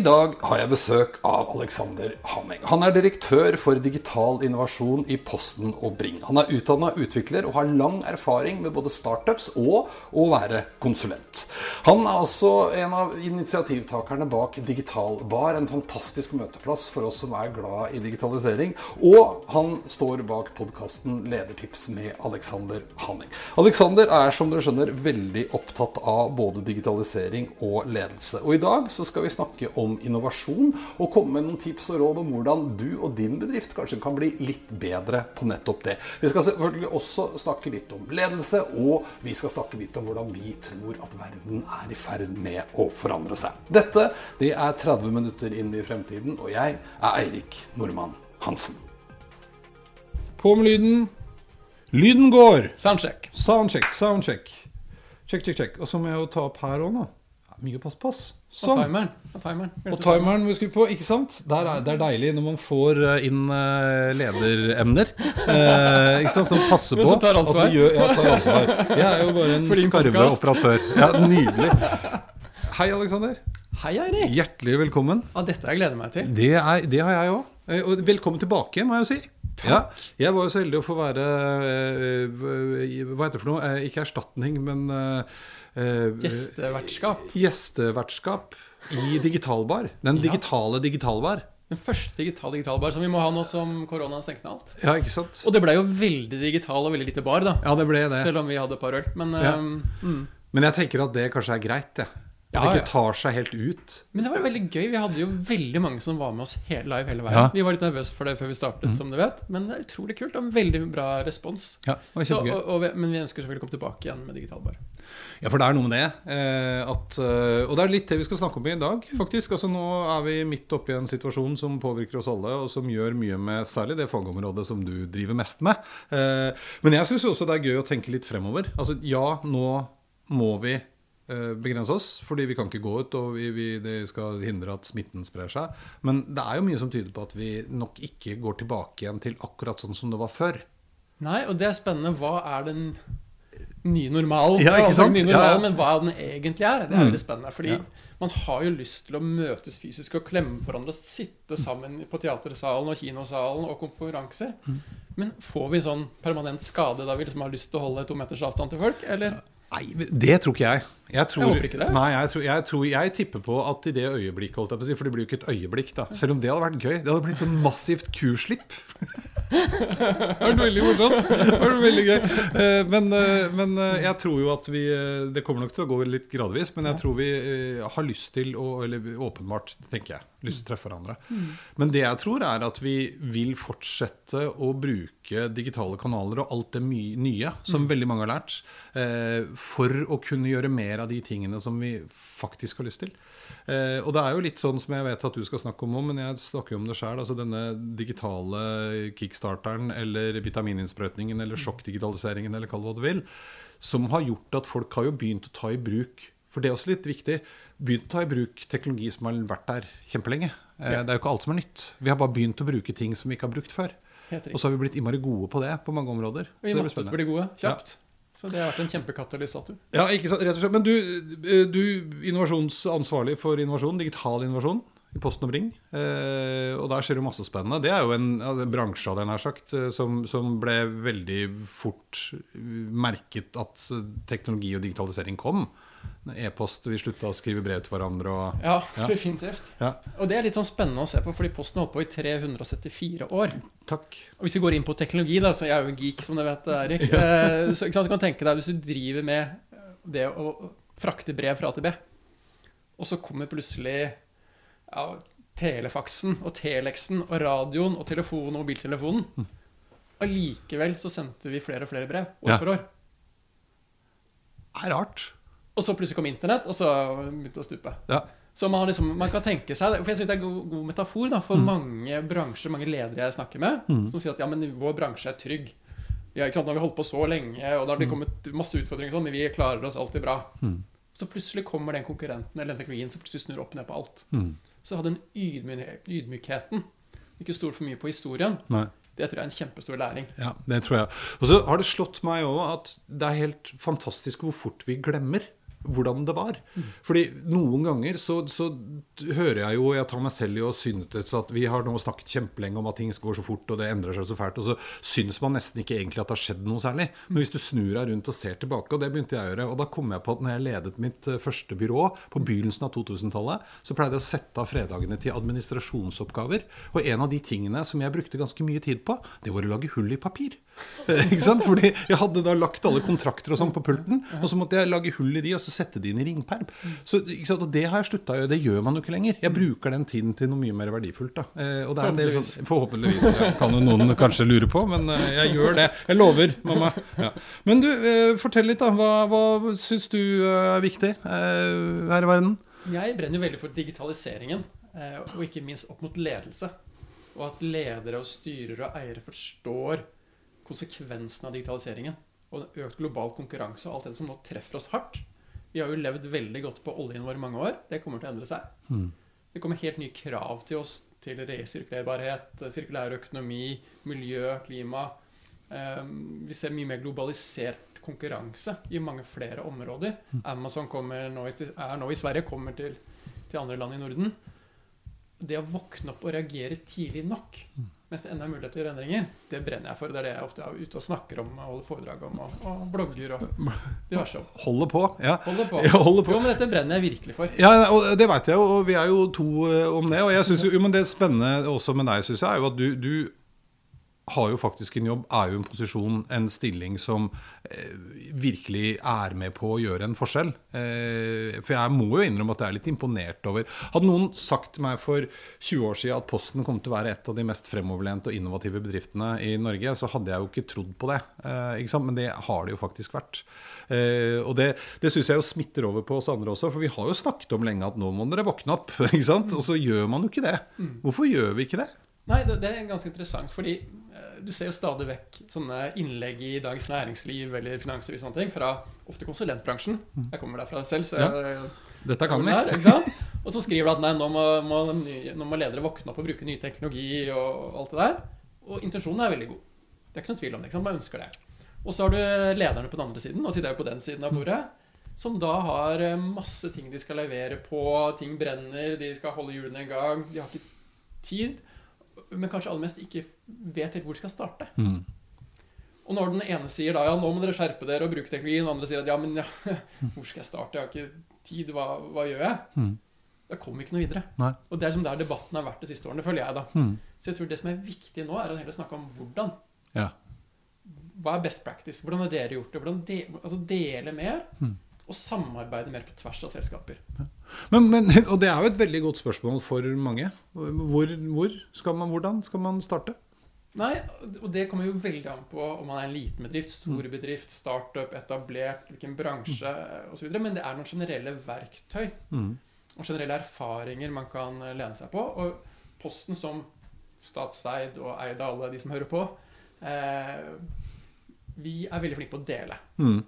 I dag har jeg besøk av Alexander Hamming. Han er direktør for digital innovasjon i Posten og Bring. Han er utdanna utvikler og har lang erfaring med både startups og å være konsulent. Han er også en av initiativtakerne bak Digital Bar, en fantastisk møteplass for oss som er glad i digitalisering. Og han står bak podkasten Ledertips med Alexander Hamming. Alexander er som dere skjønner veldig opptatt av både digitalisering og ledelse. Og i dag så skal vi snakke om innovasjon, og komme med noen tips og råd om hvordan du og din bedrift kanskje kan bli litt bedre på nettopp det. Vi skal selvfølgelig også snakke litt om ledelse, og vi skal snakke litt om hvordan vi tror at verden er i ferd med å forandre seg. Dette det er 30 minutter inn i fremtiden, og jeg er Eirik Nordmann Hansen. På med lyden. Lyden går! Soundcheck. Soundcheck, soundcheck. Check, check, check. Og så må jeg jo ta opp her òg, nå. Mye pass, pass. Og Sånn. timeren. Og timeren. Og timeren vi skulle på, ikke sant? Der er, det er deilig når man får eh, inn uh, lederemner. Uh, ikke sant? Som passer på. Som tar ansvar. At vi gjør, ja, tar ansvar. Jeg er jo bare en skarve operatør. Ja, Nydelig. Hei, Aleksander. Hei, Eirik. Hjertelig velkommen. Ja, dette har jeg gleder meg til. Det, er, det har jeg òg. Og velkommen tilbake, må jeg jo si. Ja, jeg var jo så heldig å få være Hva heter det for noe? Ikke erstatning, men eh, Gjestevertskap. Gjestevertskap i digitalbar. Den Ja. digitale digitalbar. Den første digitale digitalbar som vi må ha nå som koronaen stengte ned alt. Ja, ikke sant? Og det ble jo veldig digital og veldig lite bar, da. Ja, det ble det. Selv om vi hadde et par øl. Men, Ja. um, mm. Men jeg tenker at det kanskje er greit, det. At det ikke tar seg helt ut. Men det var veldig gøy. Vi hadde jo veldig mange som var med oss hele live hele veien. Ja. Mm. Vi var litt nervøse for det før vi startet, som du vet. Men det er utrolig kult. Og veldig bra respons. Ja, Så, og, og, men vi ønsker selvfølgelig å komme tilbake igjen med digitalbar. Ja, for det er noe med det. Eh, at, eh, og det er litt det vi skal snakke om i dag, faktisk. Altså Nå er vi midt oppi en situasjon som påvirker oss alle, og som gjør mye med særlig det fagområdet som du driver mest med. Eh, men jeg syns også det er gøy å tenke litt fremover. Altså ja, nå må vi begrense oss, fordi vi kan ikke gå ut, og vi, vi, det skal hindre at smitten sprer seg. Men det er jo mye som tyder på at vi nok ikke går tilbake igjen til akkurat sånn som det var før. Nei, og det er spennende. Hva er den nye normalen? Ja, ikke sant? Nye Ja, ja. Men hva den egentlig er, det er Mm. veldig spennende. Fordi Ja. man har jo lyst til å møtes fysisk og klemme hverandre. Sitte sammen på teatersalen og kinosalen og konferanser. Mm. Men får vi sånn permanent skade da vi liksom har lyst til å holde to meters avstand til folk? Eller? Nei, det tror ikke jeg. Jeg, tror, Jeg håper ikke det. Nei, jeg, tror, jeg, tror, jeg tipper på at i det øyeblikket, holdt jeg på å si, for det blir jo ikke et øyeblikk, da. Selv om det hadde vært gøy. Det hadde blitt sånn massivt kurslipp. Det har vært veldig morsomt. Det vært veldig gøy. Eh, Men, eh, men eh, jeg tror jo at vi Det kommer nok til å gå litt gradvis, men jeg tror vi har lyst til å Eller åpenbart, tenker jeg. Lyst til å treffe hverandre. Men det jeg tror, er at vi vil fortsette å bruke digitale kanaler og alt det nye som veldig mange har lært, for å kunne gjøre mer av de tingene som vi faktisk har lyst til. Eh, og det er jo litt sånn som jeg vet at du skal snakke om men jeg snakker jo om det sjøl. Altså denne digitale kickstarteren eller vitamininnsprøytningen eller sjokkdigitaliseringen eller kall det hva du vil, som har gjort at folk har jo begynt å ta i bruk for det er også litt viktig. Begynt å ta i bruk teknologi som har vært der kjempelenge. Eh, Ja. Det er jo ikke alt som er nytt. Vi har bare begynt å bruke ting som vi ikke har brukt før. Og så har vi blitt innmari gode på det på mange områder. Og Så vi det blir måtte bli gode kjapt. Så det har vært en kjempekatalysator. Ja, ikke sant, rett og slett. Men du, eh, du innovasjonsansvarlig for innovasjon, digital innovasjon i Posten og Bring. Eh, og der skjer jo masse spennende. Det er jo en, bransje av her sagt, eh, som, som ble veldig fort merket at teknologi og digitalisering kom. E-post, vi slutta å skrive brev til hverandre og Ja, definitivt. Ja, Og det er litt sånn spennende å se på, fordi Posten har holdt på i 374 år. takk. Og hvis vi går inn på teknologi, da, så jeg er jo en geek, som du vet, Erik. Ja. Så ikke sant, du kan tenke deg, hvis du driver med det å frakte brev fra A til B, Og så kommer plutselig ja, telefaksen og telexen og radioen og telefonen og mobiltelefonen. Allikevel så sendte vi flere og flere brev år Ja. for år. Det er rart. Og så plutselig kom internett, og så begynte å stupe. Ja. Så man, har liksom, man kan tenke seg For jeg synes det er en god, god metafor da, for mange bransjer, mange ledere jeg snakker med, som sier at ja, men vår bransje er trygg. Ja, ikke sant? Nå har vi holdt på så lenge, og da har det kommet masse utfordringer, sånn, men vi klarer oss alltid bra. Så plutselig kommer den konkurrenten eller den teknologien som plutselig snur opp ned på alt. Så ha den ydmy- ydmykheten ikke stol for mye på historien. Nei. Det tror jeg er en kjempestor læring. Ja, det tror jeg. Og så har det slått meg òg at det er helt fantastisk hvor fort vi glemmer hvordan det var. Fordi noen ganger så, så hører jeg jo, jeg tar meg selv i å synes at vi har nå snakket kjempelenge om at ting går så fort, og det endrer seg så fælt, og så syns man nesten ikke egentlig at det har skjedd noe særlig. Men hvis du snur deg rundt og ser tilbake, og det begynte jeg å gjøre, og da kom jeg på at når jeg ledet mitt eh, første byrå på begynnelsen av 2000-tallet, så pleide jeg å sette av fredagene til administrasjonsoppgaver. Og en av de tingene som jeg brukte ganske mye tid på, det var å lage hull i papir. ikke sant? Fordi jeg hadde da lagt alle kontrakter og sånn på pulten, og så måtte jeg lage hull i de, og så sette de inn i ringperm. Så, ikke sant? Og det har jeg slutta å gjøre. Det gjør man jo ikke lenger. Jeg bruker den tiden til noe mye mer verdifullt. Da. Eh, og det er en del sånn, Forhåpentligvis. Ja, kan jo noen kanskje lure på, men eh, jeg gjør det. Jeg lover, mamma. Ja. Men du, eh, fortell litt, da. Hva, hva syns du er viktig eh, her i verden? Jeg brenner jo veldig for digitaliseringen, eh, og ikke minst opp mot ledelse. Og at ledere og styrer og eiere forstår konsekvensen av digitaliseringen. Og økt global konkurranse og alt det som nå treffer oss hardt. Vi har jo levd veldig godt på oljen vår i mange år. Det kommer til å endre seg. Det kommer helt nye krav til oss til resirkulerbarhet, sirkulær økonomi, miljø, klima. Eh, Vi ser mye mer globalisert konkurranse i mange flere områder. Amazon kommer nå, i- er nå i Sverige, kommer til, til andre land i Norden. Det å våkne opp og reagere tidlig nok mens det ennå er mulighet til å gjøre endringer, det brenner jeg for. Det er det jeg ofte er ute og snakker om og holder foredrag om, og, og blogger og diverse om. Holder på. Ja. Holder på. Ja, holder på. Jo, men dette brenner jeg virkelig for. Ja, og det veit jeg jo, og vi er jo to eh, om det. Og jeg synes jo, jo, men det spennende også med deg, syns jeg, er jo at du, du har jo faktisk en jobb, er jo en posisjon, en stilling som eh, virkelig er med på å gjøre en forskjell. Eh, for jeg må jo innrømme at jeg er litt imponert over Hadde noen sagt til meg for 20 år siden at Posten kom til å være et av de mest fremoverlente og innovative bedriftene i Norge, så hadde jeg jo ikke trodd på det. Eh? Men det har det jo faktisk vært. Eh, og det, det syns jeg jo smitter over på oss andre også, for vi har jo snakket om lenge at nå må dere våkne opp. Og så gjør man jo ikke det. Hvorfor gjør vi ikke det? Nei, det, det er ganske interessant, fordi du ser jo stadig vekk sånne innlegg i Dagens Næringsliv eller Finansavisen og sånne ting fra ofte konsulentbransjen. Jeg kommer derfra selv, så jeg, Dette kan vi. Der. Og så skriver de at nei, nå må, må, nå må ledere våkne opp og bruke ny teknologi og alt det der. Og intensjonen er veldig god. Det er ikke noe tvil om det. Man ønsker det. Og så har du lederne på den andre siden, og sitter jo på den siden av bordet, som da har eh, masse ting de skal levere på. Ting brenner, de skal holde hjulene i gang. De har ikke tid. Men kanskje aller mest ikke vet helt hvor de skal starte. Mm. Og når den ene sier da ja, nå må dere skjerpe dere og bruke teknologien, og den andre sier at ja, men ja, hvor skal jeg starte, jeg har ikke tid, hva, hva gjør jeg? Mm. Da kommer vi ikke noe videre. Nei. Og det er som der debatten har vært de siste årene, føler jeg da. Mm. Så jeg tror det som er viktig nå, er å heller snakke om hvordan. Ja. Hva er best practice? Hvordan har dere gjort det? Hvordan de, altså dele mer, Mm. Og samarbeide mer på tvers av selskaper. Men, men, og det er jo et veldig godt spørsmål for mange. Hvor, hvor skal man, hvordan skal man starte? Nei, og det kommer jo veldig an på om man er en liten bedrift, stor bedrift, startup, etablert, hvilken bransje osv. Men det er noen generelle verktøy Mm. og generelle erfaringer man kan eh, lene seg på. Og Posten som statseid og eid av alle de som hører på, eh, vi er veldig flinke på å dele. Mm.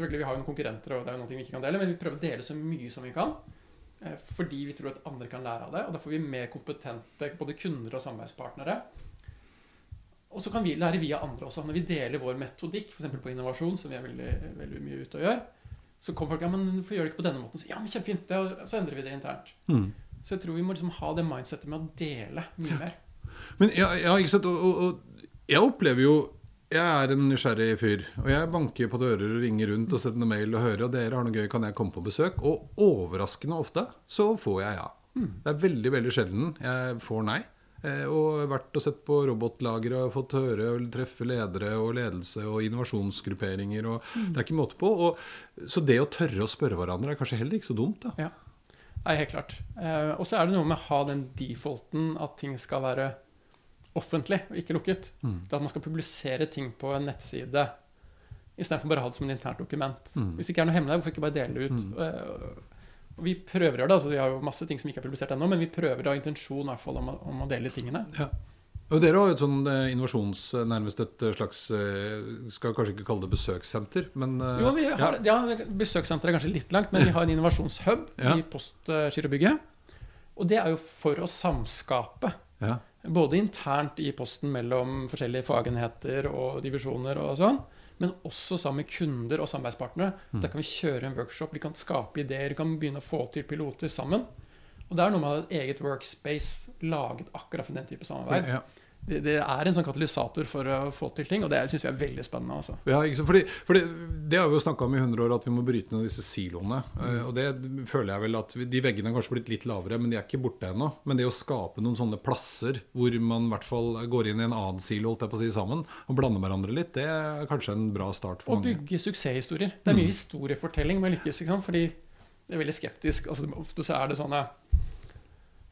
Selvfølgelig, Vi har jo noen konkurrenter, og det er jo noe vi ikke kan dele, men vi prøver å dele så mye som vi kan. eh, Fordi vi tror at andre kan lære av det, og da får vi mer kompetente både kunder og samarbeidspartnere. Og så kan vi lære via andre også. Når vi deler vår metodikk, f.eks. på innovasjon, som vi er veldig, veldig mye ute og gjør, så kommer folk ja, men hvorfor gjør det ikke på denne måten? Så, ja, men kjempefint, det, og så endrer vi det internt. Mm. Så jeg tror vi må liksom ha det mindsetet med å dele mye mer. Men ja, ja, ikke sant? Og, og jeg opplever jo Jeg er en nysgjerrig fyr. Og jeg banker på dører og ringer rundt og sender mail og hører. Og dere har noe gøy, kan jeg komme på besøk? Og overraskende ofte så får jeg ja. Det er veldig, veldig sjelden jeg får nei. Eh, og vært og sett på robotlagre og fått høre og treffe ledere og ledelse og innovasjonsgrupperinger. Og Det er ikke måte på. Og, så det å tørre å spørre hverandre er kanskje heller ikke så dumt. da. Ja. Nei, helt klart. Eh, og så er det noe med å ha den defaulten at ting skal være offentlig og ikke lukket. Mm. Det at man skal publisere ting på en nettside istedenfor bare å ha det som et internt dokument. Mm. Hvis det ikke er noe hemmelig, hvorfor ikke bare dele det ut? Mm. og vi prøver å gjøre det. altså Vi har jo masse ting som ikke er publisert ennå, men vi prøver å ha intensjon i hvert fall om, om å dele tingene. Ja. Og dere har jo et sånn eh, innovasjons... Nærmest et eh, slags eh, Skal kanskje ikke kalle det besøkssenter, men eh, Jo, vi har, ja. ja, besøkssenter er kanskje litt langt, men vi har en innovasjonshub Ja. i Postgirobygget. Og det er jo for å samskape. Ja. Både internt i posten mellom forskjellige fagenheter og divisjoner og sånn, men også sammen med kunder og samarbeidspartnere. Mm. Der kan vi kjøre en workshop, vi kan skape ideer, vi kan begynne å få til piloter sammen. Og det er noe med å ha et eget workspace laget akkurat for den type samarbeid. Ja. Det, det er en sånn katalysator for å få til ting, og det syns vi er veldig spennende. altså. Ja? Fordi, fordi Det har vi jo snakka om i 100 år, at vi må bryte ned disse siloene. Mm. og det føler jeg vel at De veggene har kanskje blitt litt lavere, men de er ikke borte ennå. Men det å skape noen sånne plasser hvor man i hvert fall går inn i en annen silo holdt jeg på å si, sammen, og blander hverandre litt, det er kanskje en bra start for Og mange. bygge suksesshistorier. Det er Mm. mye historiefortelling med lykkes. ikke sant? Fordi det er veldig skeptisk. altså Ofte så er det sånne eh,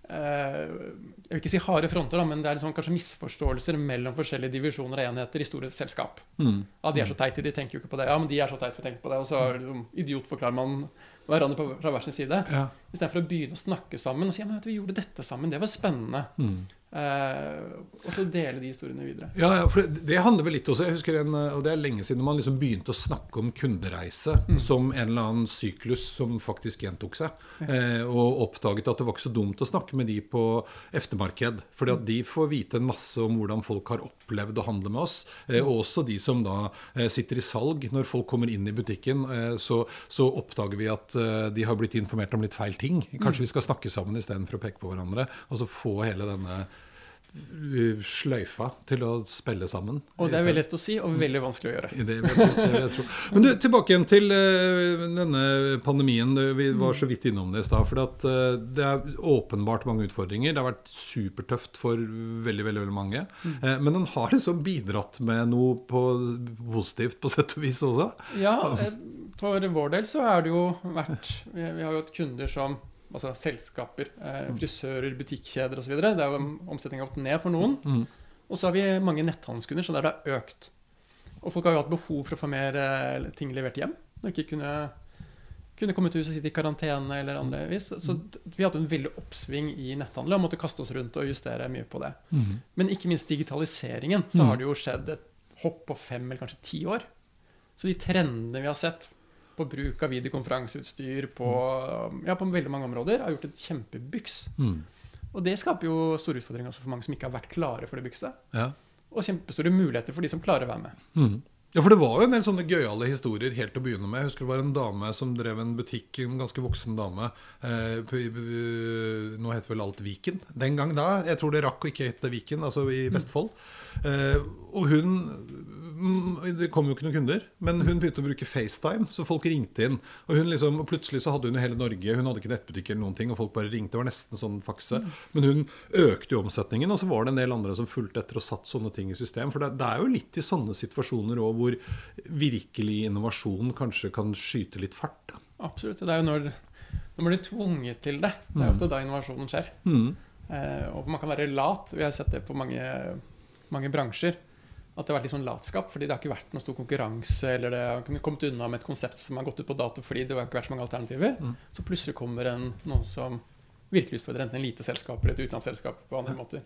Jeg vil ikke si harde fronter, da, men det er liksom kanskje misforståelser mellom forskjellige divisjoner og enheter i store selskap. Mm. Ja, de er så teite, de tenker jo ikke på det. Ja, men de er så teite, vi tenker på det. Og så liksom, idiotforklarer man hverandre på, fra hver sin side. Ja. Istedenfor å begynne å snakke sammen og si ja, men vet du, vi gjorde dette sammen, det var spennende. Mm. Eh, og så dele de historiene videre. Ja, ja, for det, det handler vel litt også Jeg husker en, og det er lenge siden man liksom begynte å snakke om kundereise Mm. som en eller annen syklus som faktisk gjentok seg. Eh, og oppdaget at det var ikke så dumt å snakke med de på eftermarked. Fordi at de får vite en masse om hvordan folk har opplevd å handle med oss. Eh, og også de som da sitter i salg. Når folk kommer inn i butikken, så, så oppdager vi at de har blitt informert om litt feil ting. Kanskje vi skal snakke sammen istedenfor å peke på hverandre. Og så få hele denne uh, sløyfa til å spille sammen. Og det er veldig lett å si, og veldig vanskelig å gjøre. Det vil jeg. Det vil jeg tro. Men du, tilbake igjen til eh, denne pandemien. Vi var så vidt innom det i stad. For at, eh, det er åpenbart mange utfordringer. Det har vært supertøft for veldig veldig, veldig mange. Eh, men den har liksom bidratt med noe på, positivt på sett og vis også. Ja, for vår del så er det jo vært Vi vi har jo hatt kunder som altså selskaper, eh, frisører, butikkjeder osv. er jo omsetningen gått ned for noen. Mm. Og så har vi mange netthandelskunder, så der det har økt. Og folk har jo hatt behov for å få mer eh, ting levert hjem. Og ikke kunne, kunne komme ut og sitte i karantene eller andre vis. Så vi har hatt en veldig oppsving i netthandel og måtte kaste oss rundt og justere mye på det. Men ikke minst digitaliseringen, så Mm. har det jo skjedd et hopp på fem eller kanskje ti år. Så de trendene vi har sett på bruk av videokonferanseutstyr på, ja, på veldig mange områder, har gjort et kjempebyks. Mm. Og det skaper jo store utfordringer for mange som ikke har vært klare for det bykset. Ja. Og kjempestore muligheter for de som klarer å være med. Mm. Ja, for det var jo en del sånne gøyale historier helt til å begynne med. Jeg husker det var en dame som drev en butikk, en ganske voksen dame. Eh, på, nå heter vel alt Viken. Den gang da. Jeg tror det rakk å ikke hete Viken, altså i Vestfold. Eh, og hun mm, Det kom jo ikke noen kunder, men hun begynte å bruke FaceTime, så folk ringte inn. Og, hun liksom, og plutselig så hadde hun hele Norge, hun hadde ikke nettbutikk eller noen ting, og folk bare ringte. Det var nesten sånn fakse. Men hun økte jo omsetningen, og så var det en del andre som fulgte etter og satt sånne ting i system. For det, det er jo litt i sånne situasjoner òg hvor virkelig innovasjon kanskje kan skyte litt fart. Da. Absolutt. Det er jo når, når man blir tvunget til det. Det er ofte da innovasjonen skjer. Mm. Eh, og man kan være lat. Vi har sett det på mange, mange bransjer. At det har vært litt sånn latskap, fordi det har ikke vært noen stor konkurranse. Eller det har kommet unna med et konsept som har gått ut på dato fordi det har ikke vært så mange alternativer. Mm. Så plutselig kommer en, noen som virkelig utfordrer enten en lite selskap eller et utenlandsselskap på andre måter.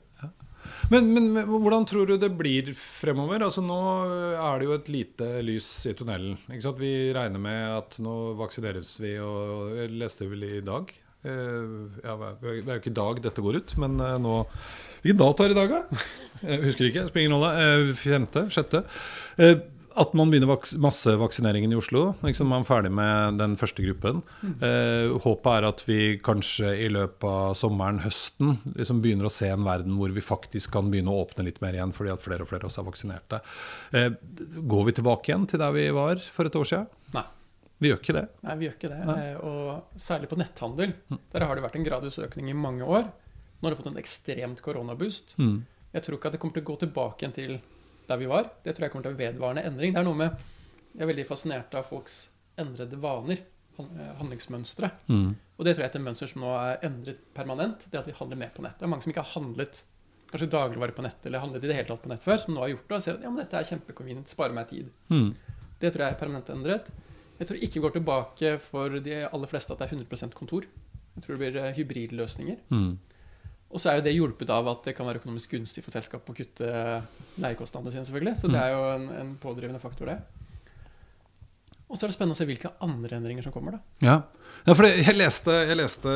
Men, men, men hvordan tror du det blir fremover? Altså Nå er det jo et lite lys i tunnelen. Vi regner med at nå vaksineres vi, og jeg leste vel i dag eh, ja, Det er jo ikke i dag dette går ut, men eh, nå Hvilken dato er det i dag, da? Jeg husker ikke. Spiller ingen rolle. Eh, Femte? Sjette? Eh, At man begynner vaks massevaksineringen i Oslo. Liksom man er ferdig med den første gruppen. Eh, håpet er at vi kanskje i løpet av sommeren, høsten, liksom begynner å se en verden hvor vi faktisk kan begynne å åpne litt mer igjen fordi at flere og flere av oss er vaksinerte. Eh, går vi tilbake igjen til der vi var for et år siden? Nei. Vi gjør ikke det. Nei, vi gjør ikke det. Nei. Eh, Og særlig på netthandel. Der har det vært en gradvis økning i mange år. Nå har det fått en ekstremt koronaboost. Mm. Jeg tror ikke at det kommer til å gå tilbake igjen til der vi var. Det tror jeg kommer til å være vedvarende endring. Det er noe med Jeg er veldig fascinert av folks endrede vaner. eh, handlingsmønstre. Mm. Og det tror jeg er et mønster som nå er endret permanent. Det at vi handler mer på nett. Det er mange som ikke har handlet kanskje dagligvare på nett, eller handlet i det hele tatt på nett før, som nå har gjort det og ser at ja, men dette er kjempekonvenient, sparer meg tid. Mm. Det tror jeg er permanent endret. Jeg tror ikke vi går tilbake for de aller fleste at det er 100% kontor. Jeg tror det blir eh, hybridløsninger. Mm. Og så er jo det hjulpet av at det kan være økonomisk gunstig for selskap å kutte leiekostnadene sine, selvfølgelig. Så det er jo en, en pådrivende faktor, det. Og så er det spennende å se hvilke andre endringer som kommer, da. Ja, ja for jeg, leste, jeg leste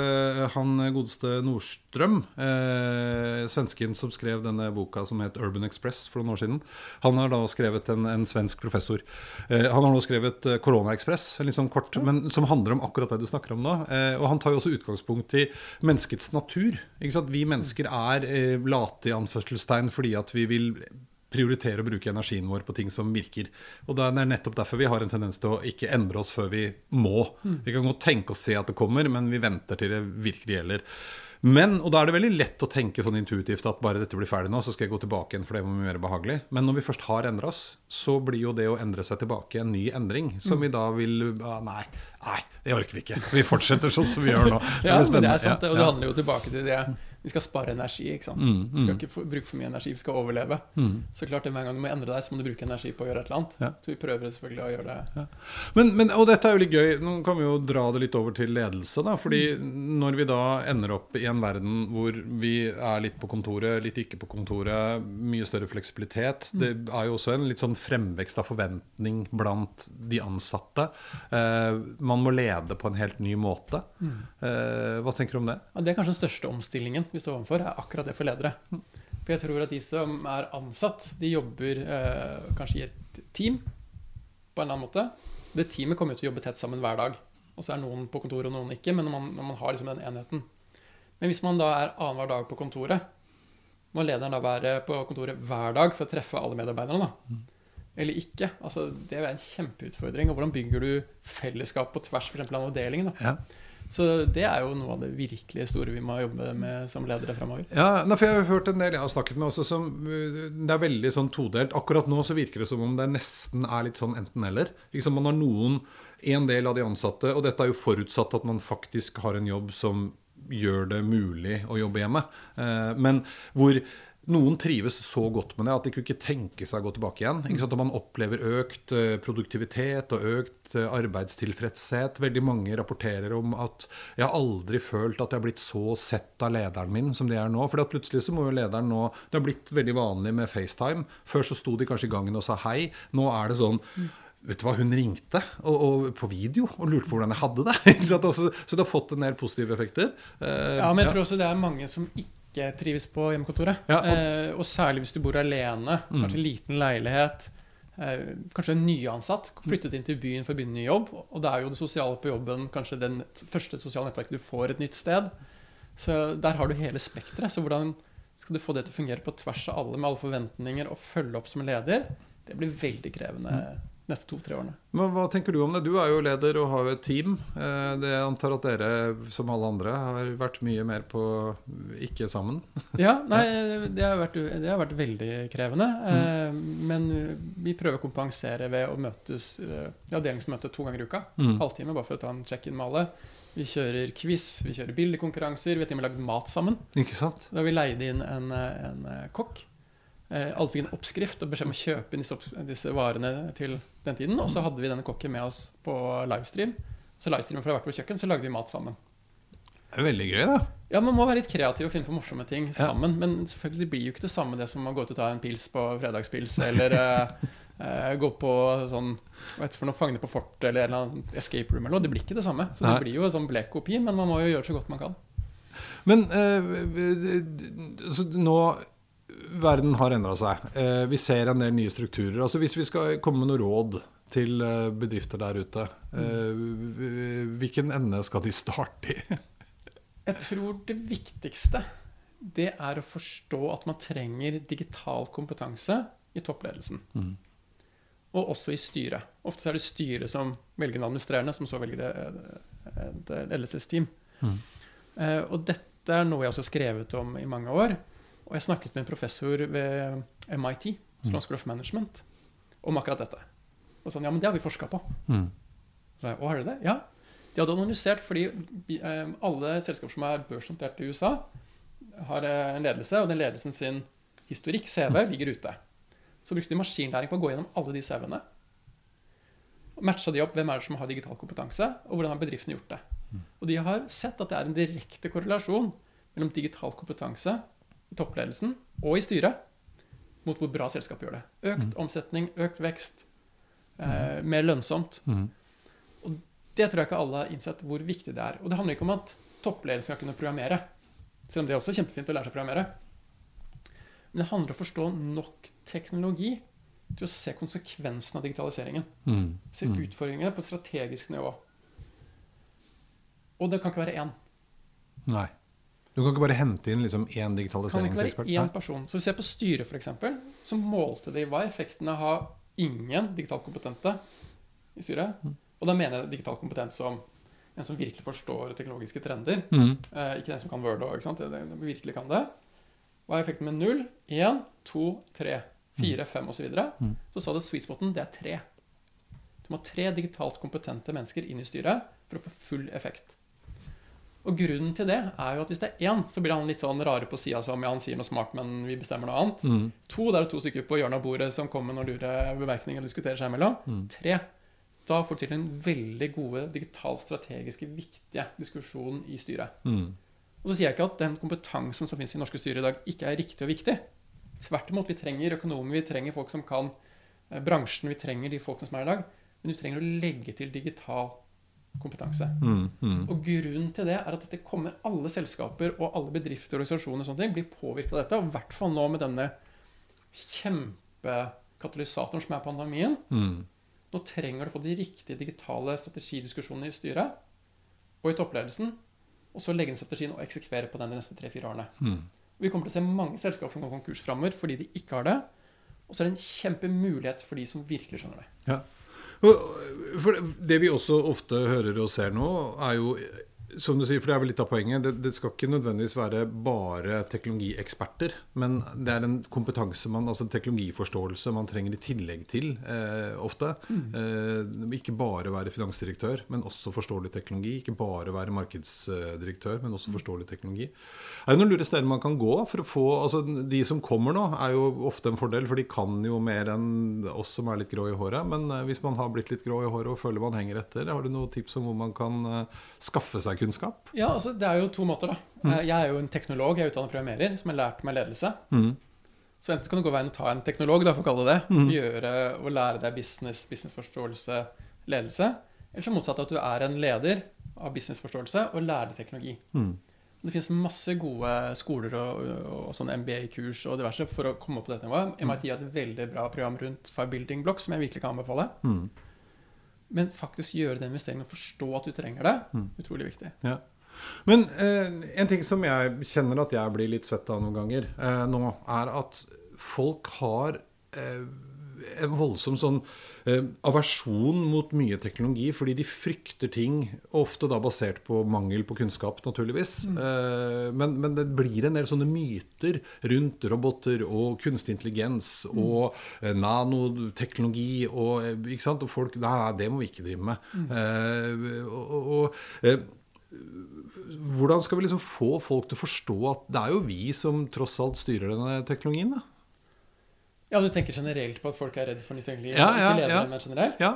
han godeste Nordstrøm, eh, svensken som skrev denne boka som het Urban Express for noen år siden. Han har da skrevet en, en svensk professor. Eh, han har nå skrevet eh, Corona Express, litt sånn kort, men som handler om akkurat det du snakker om nå. Eh, og han tar jo også utgangspunkt i menneskets natur. Vi mennesker er eh, late i anførselstegn fordi at vi vil prioritere å bruke energien vår på ting som virker. Og det er nettopp derfor vi har en tendens til å ikke endre oss før vi må. Vi kan godt tenke og se at det kommer, men vi venter til det virkelig gjelder. Men, og Da er det veldig lett å tenke sånn intuitivt at bare dette blir ferdig nå, så skal jeg gå tilbake igjen, for det var mye mer behagelig. Men når vi først har endra oss, så blir jo det å endre seg tilbake en ny endring. Som vi da vil ah, Nei, nei, det orker vi ikke. Vi fortsetter sånn som vi gjør nå. Det Ja, men det er sant, Ja, Og det handler jo tilbake til det vi skal spare energi. ikke sant? Mm, Vi skal mm. ikke bruke for mye energi, vi skal overleve. Mm. Så klart det Hver gang du må endre deg, så må du bruke energi på å gjøre et eller annet. Ja. Så vi prøver selvfølgelig å gjøre det. Men, men, og dette er jo litt gøy. Nå kan vi jo dra det litt over til ledelse. da, fordi Når vi da ender opp i en verden hvor vi er litt på kontoret, litt ikke på kontoret, mye større fleksibilitet Det er jo også en litt sånn fremvekst av forventning blant de ansatte. Eh, man må lede på en helt ny måte. Eh, hva tenker du om det? Ja, det er kanskje den største omstillingen vi står overfor, er akkurat det for ledere. For jeg tror at de som er ansatt, de jobber eh, kanskje i et team på en eller annen måte. Det teamet kommer til å jobbe tett sammen hver dag. Og så er noen på kontoret og noen ikke, men når man, når man har liksom den enheten. Men hvis man da er annenhver dag på kontoret, må lederen da være på kontoret hver dag for å treffe alle medarbeiderne, da? Eller ikke? Altså, det er en kjempeutfordring. Og hvordan bygger du fellesskap på tvers for eksempel av avdelingen? Da? Ja. Så det er jo noe av det virkelig store vi må jobbe med som ledere framover. Ja, for Jeg har hørt en del jeg har snakket med også som uh, Det er veldig sånn todelt. Akkurat nå så virker det som om det nesten er litt sånn enten-eller. Liksom Man har noen, en del av de ansatte, og dette er jo forutsatt at man faktisk har en jobb som gjør det mulig å jobbe hjemme. Eh, men hvor noen trives så godt med det at de kunne ikke tenke seg å gå tilbake igjen. Ikke sant? Og man opplever økt eh, produktivitet og økt eh, arbeidstilfredshet. Veldig mange rapporterer om at 'jeg har aldri følt at jeg har blitt så sett av lederen min som de er nå'. For plutselig så må jo lederen nå Det har blitt veldig vanlig med FaceTime. Før så sto de kanskje i gangen og sa hei. Nå er det sånn Vet du hva, hun ringte og, og på video og lurte på hvordan jeg hadde det. Altså, så det har fått en del positive effekter. Eh, Ja, men jeg tror også det er mange som ikke trives på hjemmekontoret. Ja, og- eh, og særlig hvis du bor alene, kanskje liten leilighet. Eh, kanskje en nyansatt, flyttet inn til byen for å begynne ny jobb. Og da er jo det sosiale på jobben kanskje den første sosiale nettverket du får et nytt sted. Så der har du hele spekteret. Så hvordan skal du få det til å fungere på tvers av alle, med alle forventninger, og følge opp som leder? Det blir veldig krevende neste to-tre årene. Men hva tenker du om det? Du er jo leder og har jo et team. Eh, Det jeg antar at dere, som alle andre, har vært mye mer på ikke sammen. Ja, nei, det har vært, det har vært veldig krevende. Mm. men vi prøver å kompensere ved å møtes eh, i avdelingsmøte to ganger i uka. Mm. Halvtime, bare for å ta en check-in med alle. Vi kjører quiz, vi kjører bildekonkurranser. Vi har til og med lagd mat sammen. Ikke sant? Da har vi leid inn en, eh, en eh, kokk. Eh, Alle fikk en oppskrift og beskjed om å kjøpe disse, disse varene til den tiden. Og så hadde vi denne kokken med oss på livestream. Så livestreamen fra hvert vårt kjøkken, så lagde vi mat sammen. Det er veldig gøy, da. Ja, Man må være litt kreativ og finne på morsomme ting Ja. sammen. Men selvfølgelig blir jo ikke det samme det som å gå ut og ta en pils på fredagspils, eller eh, eh, gå på sånn hva heter for noe, Fangene på fortet eller en eller annen escape room eller noe. Det blir ikke det samme. Så Nei. det blir jo en sånn blek kopi, men man må jo gjøre så godt man kan. Men eh, så nå Verden har endra seg. Eh, vi ser en del nye strukturer. Altså Hvis vi skal komme med noe råd til eh, bedrifter der ute, eh, hvilken ende skal de starte i? Jeg tror det viktigste det er å forstå at man trenger digital kompetanse i toppledelsen. Mm. Og også i styret. Ofte er det styret som velger en administrerende, som så velger det- et ledelsesteam. Mm. Eh, og dette er noe jeg også har skrevet om i mange år. Og jeg snakket med en professor ved MIT, Sloan School of Management, om akkurat dette. Og han, ja, men det har vi forska på. Mm. Så jeg, å, har dere det? Ja. De hadde analysert fordi eh, alle selskaper som er børsnotert i USA, har eh, en ledelse, og den ledelsen sin historikk, CV, ligger ute. Så brukte de maskinlæring på å gå gjennom alle de CV-ene. Matcha de opp hvem er det som har digital kompetanse, og hvordan har bedriften gjort det. Og de har sett at det er en direkte korrelasjon mellom digital kompetanse toppledelsen og i styret mot hvor bra selskapet gjør det. Økt omsetning, økt vekst, eh, mer lønnsomt. Mm. Og det tror jeg ikke alle har innsett hvor viktig det er. Og det handler ikke om at toppledelsen skal kunne programmere, selv om det er også kjempefint å lære seg å programmere. Men det handler om å forstå nok teknologi til å se konsekvensen av digitaliseringen. Mm. Se utfordringene på strategisk nivå. Og det kan ikke være én. Nei. Du kan ikke bare hente inn liksom én Det kan ikke digitaliseringsekspert? være én person. Så vi ser på styret, f.eks., så målte de hva effekten av å ha ingen digitalt kompetente i styret. Og da mener jeg digitalt kompetent som en som virkelig forstår teknologiske trender. Mm. Eh, ikke den som kan Word òg, ikke sant. Den, det, virkelig kan det. Hva er effekten med 0, 1, 2, 3, 4, 5 osv.? Så, Mm. så sa det sweet spoten, det er tre. Du må ha tre digitalt kompetente mennesker inn i styret for å få full effekt. Og grunnen til det er jo at hvis det er én, så blir han litt sånn rare på sida som ja, han sier noe smart, men vi bestemmer noe annet. Mm. To, da er det to stykker på hjørnet av bordet som kommer med noen lure bemerkninger og diskuterer seg imellom. Mm. Tre, da får du til en veldig gode digitalt strategiske viktige diskusjon i styret. Mm. Og så sier jeg ikke at den kompetansen som finnes i norske styrer i dag, ikke er riktig og viktig. Tvert imot, vi trenger økonomer, vi trenger folk som kan eh, bransjen, vi trenger de folkene som er i dag. Men du trenger å legge til digital kompetanse. Mm. Mm. Og grunnen til det er at dette kommer alle selskaper og alle bedrifter og organisasjoner og sånne ting blir påvirket av dette. Og i hvert fall nå med denne kjempekatalysatoren som er pandemien. Mm. Nå trenger du å få de riktige digitale strategidiskusjonene i styret og i toppledelsen. Og så legge inn strategien og eksekvere på den de neste tre-fire årene. Mm. Vi kommer til å se mange selskaper som går konkurs framover fordi de ikke har det. Og så er det en kjempemulighet for de som virkelig skjønner det. Ja. For det vi også ofte hører og ser nå, er jo som du sier, for det er vel litt av poenget, det, det skal ikke nødvendigvis være bare teknologieksperter, men det er en kompetanse, man, altså en teknologiforståelse man trenger i tillegg til eh, ofte. Eh, ikke bare være finansdirektør, men også forstå litt teknologi. Ikke bare være markedsdirektør, men også forstå litt teknologi. Er det noen lure steder man kan gå for å få altså De som kommer nå, er jo ofte en fordel, for de kan jo mer enn oss som er litt grå i håret. Men eh, hvis man har blitt litt grå i håret og føler man henger etter, har du noen tips om hvor man kan eh, skaffe seg kunnskap? Ja, altså Det er jo to måter, da. Mm. Jeg er jo en teknolog, jeg er utdannet programmerer, som har lært meg ledelse. Mm. Så enten kan du gå veien og ta en teknolog, da, for å kalle det det. Mhm. Gjøre og lære deg business, businessforståelse, ledelse. Eller så motsatt at du er en leder av businessforståelse og lærer deg teknologi. Mm. Det finnes masse gode skoler og, og sånn MBA-kurs og diverse for å komme opp på dette nivået. MIT har et veldig bra program rundt Five Building Block, som jeg virkelig kan anbefale. Mm. Men faktisk gjøre den investeringen og forstå at du trenger det, Mm. utrolig viktig. Ja. Men eh, en ting som jeg kjenner at jeg blir litt svett av noen ganger eh, nå, er at folk har eh, en voldsom sånn aversjon mot mye teknologi fordi de frykter ting, ofte da basert på mangel på kunnskap, naturligvis. Eh, men, men det blir en del sånne myter rundt roboter og kunstig intelligens og eh, nanoteknologi og eh, ikke sant? Og folk Nei, det må vi ikke drive med. Eh, og, og, eh, hvordan skal vi liksom få folk til å forstå at det er jo vi som tross alt styrer denne teknologien? da? Ja, du tenker generelt på at folk er redd for nytt egentlig? Ja, ikke ja, ledere, ja. generelt? Ja.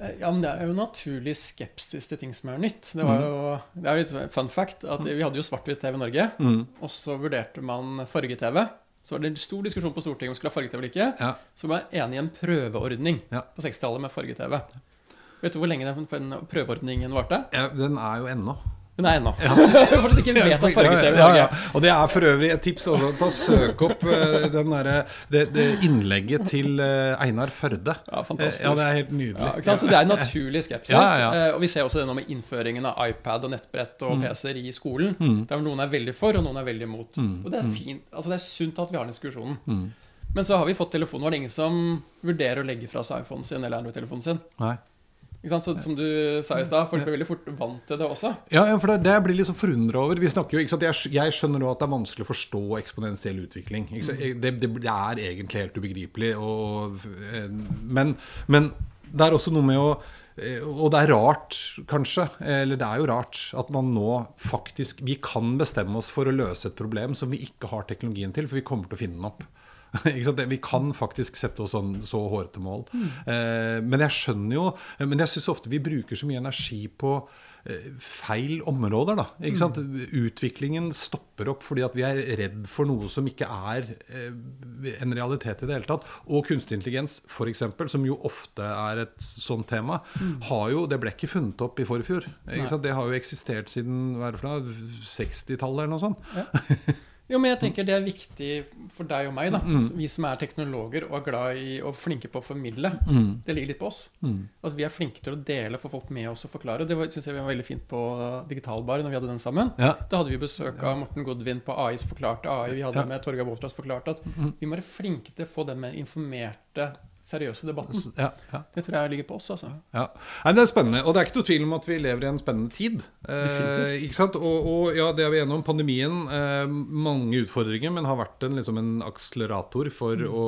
Eh, Ja, men det er jo naturlig skepsis til ting som er nytt. Det var jo det er litt fun fact at vi hadde jo svart-hvitt-TV i Norge, Mm. og så vurderte man farge-TV. Så var det en stor diskusjon på Stortinget om vi skulle ha farge-TV eller ikke. Ja. Så var jeg enig i en prøveordning Ja. på 60-tallet med farge-TV. Vet du hvor lenge den den prøveordningen varte? ja, Den er jo ennå. Den er ennå. Fortsatt ikke vet at farge-TV ja, ja. Og det er for øvrig et tips. Også, ta Søk opp eh, den derre- det, det innlegget til eh, Einar Førde. Ja, fantastisk. Eh, Ja, det er helt Ja, nydelig. sant? Så det er en naturlig skepsis. Ja, ja, ja. Og vi ser også det nå med innføringen av iPad og nettbrett og PC-er i skolen. Mm. Der noen er veldig for, og noen er veldig imot. Mm. Og det er fint. Altså det er sunt at vi har den diskusjonen. Mm. Men så har vi fått telefonen. Var det ingen som vurderer å legge fra seg iPhonen sin eller Android-telefonen sin? Nei. Så, som du sa i stad, folk blir veldig fort vant til det også. Ja, ja, for det, det blir litt så forundra over. Vi snakker jo, ikke sant? Jeg, jeg skjønner nå at det er vanskelig å forstå eksponentiell utvikling. Sant? Det, det, det er egentlig helt ubegripelig. Og, eh, men, men det er også noe med å eh, Og det er rart, kanskje, eller det er jo rart, at man nå faktisk Vi kan bestemme oss for å løse et problem som vi ikke har teknologien til, for vi kommer til å finne den opp. Vi kan faktisk sette oss sånn, så hårete mål. Eh, men jeg skjønner jo Men jeg syns ofte vi bruker så mye energi på eh, feil områder. da, ikke sant? Utviklingen stopper opp fordi at vi er redd for noe som ikke er eh, en realitet i det hele tatt. Og kunstig intelligens, f.eks., som jo ofte er et sånt tema, har jo, det ble ikke funnet opp i forfjor. Ikke sant? Det har jo eksistert siden hva er det for noe, 60-tallet eller noe sånt. Ja. Jo, men jeg tenker det er viktig for deg og meg, da. Vi som er teknologer og er glad i og flinke på å formidle. Det ligger litt på oss. At vi er flinke til å dele, få folk med oss og forklare. Det syns jeg var veldig fint på Digitalbar når vi hadde den sammen. Ja. Da hadde vi besøk av Morten Godvin på AI som forklarte AI. Vi hadde Ja. med Torgeir Woltras forklart at vi må være flinke til å få den mer informerte, seriøse debatten. Ja, ja. Det tror jeg ligger på oss, altså. Ja. Nei, det er spennende. Og det er ikke noe tvil om at vi lever i en spennende tid. Eh, ikke sant? Og, og ja, det er vi gjennom. Pandemien, eh, mange utfordringer, men har vært en, liksom en akselerator for Mm. å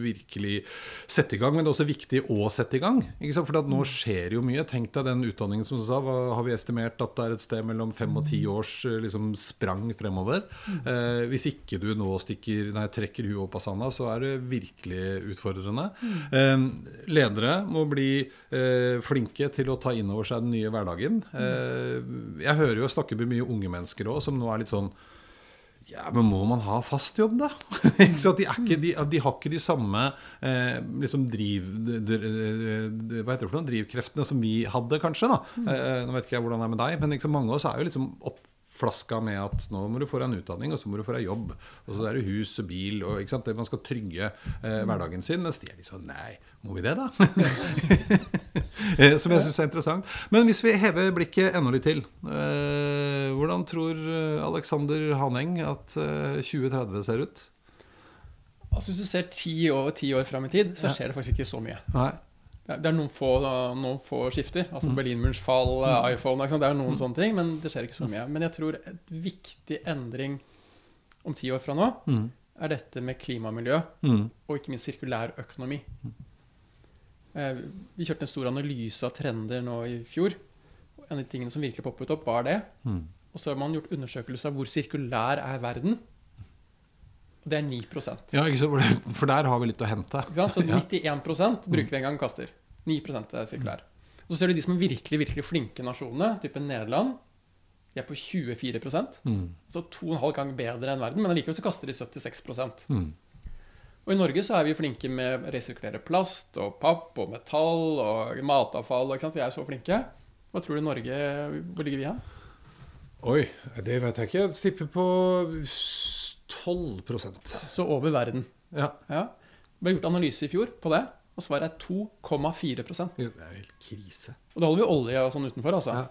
virkelig sette i gang. Men det er også viktig å sette i gang. Ikke sant? For at Mm. nå skjer jo mye. Tenk deg den utdanningen som du sa. Hva har vi estimert at det er et sted mellom fem og Mm. ti års eh, liksom, sprang fremover? Eh, hvis ikke du nå stikker, nei, trekker huet opp av sanda, så er det virkelig utfordrende. Eh, ledere må bli eh, flinke til å ta inn over seg den nye hverdagen. Eh, jeg hører jo snakke med mye unge mennesker òg, som nå er litt sånn ja, men må man ha fast jobb, da? De, ikke, de, de har ikke de samme eh, liksom driv, d- d- d- hva heter det for noe? drivkreftene som vi hadde, kanskje. da. Eh, nå vet ikke jeg hvordan det er med deg, men liksom, mange av oss er jo liksom oppflaska med at nå må du få deg en utdanning, og så må du få deg jobb. Og så er det hus og bil, og ikke sant? Det man skal trygge eh, hverdagen sin. Mens de er litt sånn Nei, må vi det, da? Eh, Som jeg syns er interessant. Men hvis vi hever blikket enda litt til, eh, hvordan tror eh, Alexander Haneng at eh, 2030 ser ut? Altså Hvis du ser ti år, ti år fram i tid, så skjer det faktisk ikke så mye. Nei. Det er- noen få, noen få skifter. Altså Berlinmurens fall, eh, iPhone? Det er noen sånne ting, men det skjer ikke så mye. Men jeg tror et viktig endring om ti år fra nå Mm. er dette med klimamiljø Mm. og ikke minst sirkulær økonomi. Eh, Vi kjørte en stor analyse av trender nå i fjor. En av de tingene som virkelig poppet opp, var det. Mm. Og så har man gjort undersøkelser av hvor sirkulær er verden. Det er 9 ikke Ja, ikke så, for der har vi litt å hente. Så Ja. 91 bruker vi en gang og kaster. 9 er sirkulær. Og så ser du de som er virkelig virkelig flinke nasjonene, type Nederland. De er på 24 Mm. Så to og en halv gang bedre enn verden, men allikevel så kaster de 76 Mm. Og i Norge så er vi flinke med å resirkulere plast og papp og metall og matavfall. Ikke sant? Vi er jo så flinke. Hva tror du Norge Hvor ligger vi hen? Oi, det vet jeg ikke. Jeg tipper på 12% Så over verden. Ja. Ja. Det ble gjort analyse i fjor på det, og svaret er 2,4 Og Det er jo helt krise. Og da holder vi olje og sånn utenfor, altså. Ja.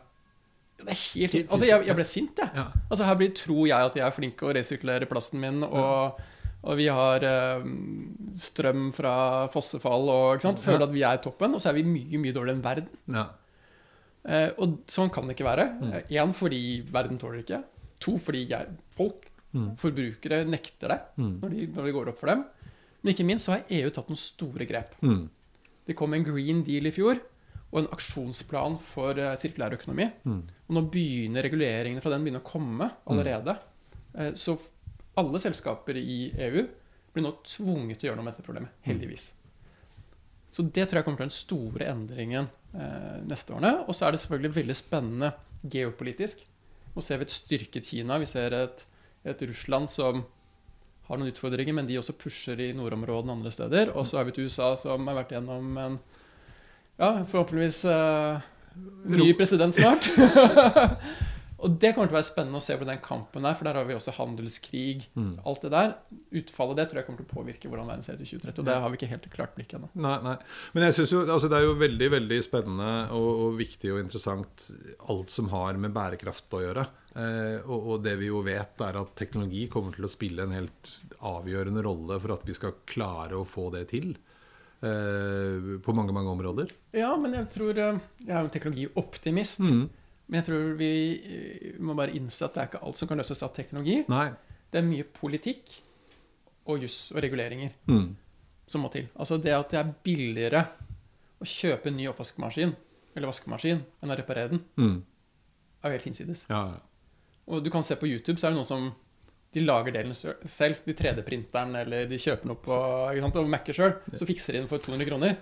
Det er helt Altså, jeg, jeg ble sint, jeg. Ja. Altså, her blir, tror jeg at jeg er flink til å resirkulere plasten min, og, og vi har øh, strøm fra fossefall og føler at vi er toppen, og så er vi mye, mye dårligere enn verden. Ja. Eh, og sånn kan det ikke være. Én fordi verden tåler det ikke. To fordi jeg, folk, Mm. forbrukere, nekter det Mm. når, de, når det går opp for dem. Men ikke minst så har EU tatt noen store grep. Mm. Det kom en Green Deal i fjor og en aksjonsplan for uh, sirkulær økonomi. Mm. Og nå begynner reguleringene fra den begynner å komme allerede. Uh, så alle selskaper i EU blir nå tvunget til å gjøre noe med dette problemet. Heldigvis. Så det tror jeg kommer til å være den store endringen uh, neste årene. Og så er det selvfølgelig veldig spennende geopolitisk. Nå ser vi et styrket Kina. Vi ser et, et Russland som har noen utfordringer, men de også pusher i nordområdene andre steder. Og så har vi et USA som har vært gjennom en ja, forhåpentligvis uh, ny president snart. og det kommer til å være spennende å se på den kampen der, for der har vi også handelskrig. Mm. Alt det der. Utfallet det tror jeg kommer til å påvirke hvordan verden ser ut i 2030. Og det har vi ikke helt klart blikk ennå. Nei, nei. Men jeg synes jo, altså det er jo veldig veldig spennende og, og viktig og interessant alt som har med bærekraft å gjøre. Eh, og, og det vi jo vet, er at teknologi kommer til å spille en helt avgjørende rolle for at vi skal klare å få det til. Eh, på mange, mange områder. Ja, men jeg tror eh, Jeg er jo en teknologioptimist. Mm. Men jeg tror vi eh, må bare innse at det er ikke alt som kan løses av teknologi. Nei. Det er mye politikk og juss og reguleringer Mm. som må til. Altså det at det er billigere å kjøpe en ny oppvaskmaskin eller vaskemaskin enn å reparere den, Mm. er jo helt hinsides. Ja, ja. Og du kan se på YouTube, så er det noen som de lager delen selv. De 3D-printeren, eller de kjøper noe på ikke sant, og Mac-er sjøl. Så fikser de den for 200 kroner.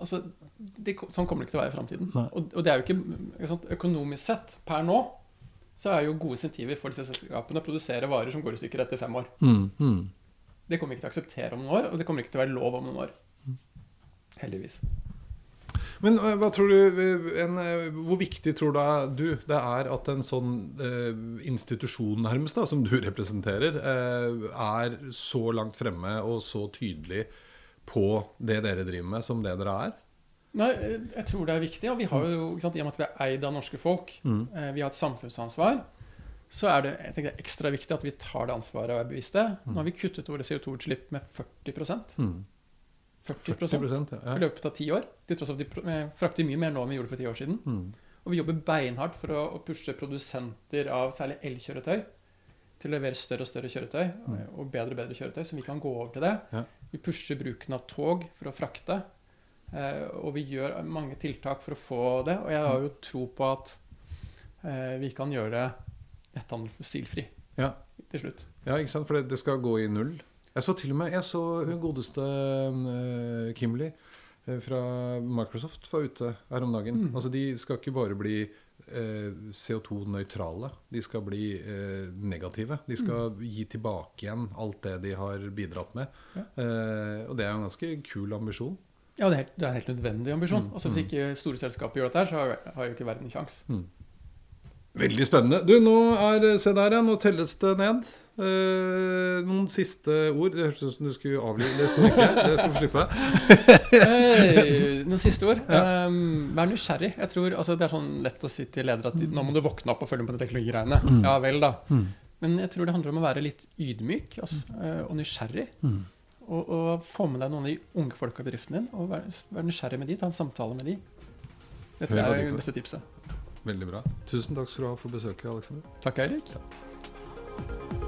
Altså, det, sånn kommer det ikke til å være i framtiden. Og, og det er jo ikke, ikke sant, Økonomisk sett, per nå, så er jo gode insentiver for disse selskapene å produsere varer som går i stykker etter fem år. Mm, mm. Det kommer vi ikke til å akseptere om noen år, og det kommer ikke til å være lov om noen år. Heldigvis. Men eh, hva tror du, eh, en, eh, hvor viktig tror da du det er at en sånn eh, institusjon nærmest da, som du representerer, eh, er så langt fremme og så tydelig på det dere driver med, som det dere er? Nei, jeg tror det er viktig. Og vi har jo, sant, I og med at vi er eid av norske folk, Mm. eh, vi har et samfunnsansvar, så er det jeg det er ekstra viktig at vi tar det ansvaret og er bevisste. Nå har vi kuttet våre CO2-utslipp med 40 Mm. 40, 40 ja. i løpet av ti år. Til tross for at vi eh, frakter mye mer nå enn vi gjorde for ti år siden. Mm. Og vi jobber beinhardt for å pushe produsenter av særlig elkjøretøy til å levere større og større kjøretøy og- og bedre og bedre kjøretøy, så vi kan gå over til det. Ja. Vi pusher bruken av tog for å frakte. Eh, og vi gjør mange tiltak for å få det. Og jeg har jo tro på at eh, vi kan gjøre netthandel fossilfri Ja. til slutt. Ja, ikke sant? For det, det skal gå i null. Jeg så til og med Jeg så hun godeste uh, Kimberley eh, fra Microsoft var ute her om dagen. Mm. Altså De skal ikke bare bli eh, CO2-nøytrale. De skal bli eh, negative. De skal gi tilbake igjen alt det de har bidratt med. Ja. Eh, og det er en ganske kul ambisjon. Ja, det er, helt, det er en helt nødvendig ambisjon. Mm, Altså Hvis ikke store selskaper gjør dette, så har, har jo ikke verden en sjanse. Veldig spennende. Du, nå er Se der, ja. Nå telles det ned. Eh, noen siste ord. Det hørtes ut som du skulle avlive Det skal du ikke. Det skal du slippe. eh, noen siste ord. Um, vær nysgjerrig. Jeg tror, altså, Det er sånn lett å si til ledere at nå må du våkne opp og følge med på de teknologigreiene. Ja vel, da. Men jeg tror det handler om å være litt ydmyk altså, eh, og nysgjerrig. Og, og få med deg noen av de unge folka i bedriften din. Og være, være nysgjerrig med de, Ta en samtale med de. Det Hør hva tror de jeg er det beste tipset. Veldig bra. Tusen takk skal du ha for besøket, Alexander. Takk, Eirik.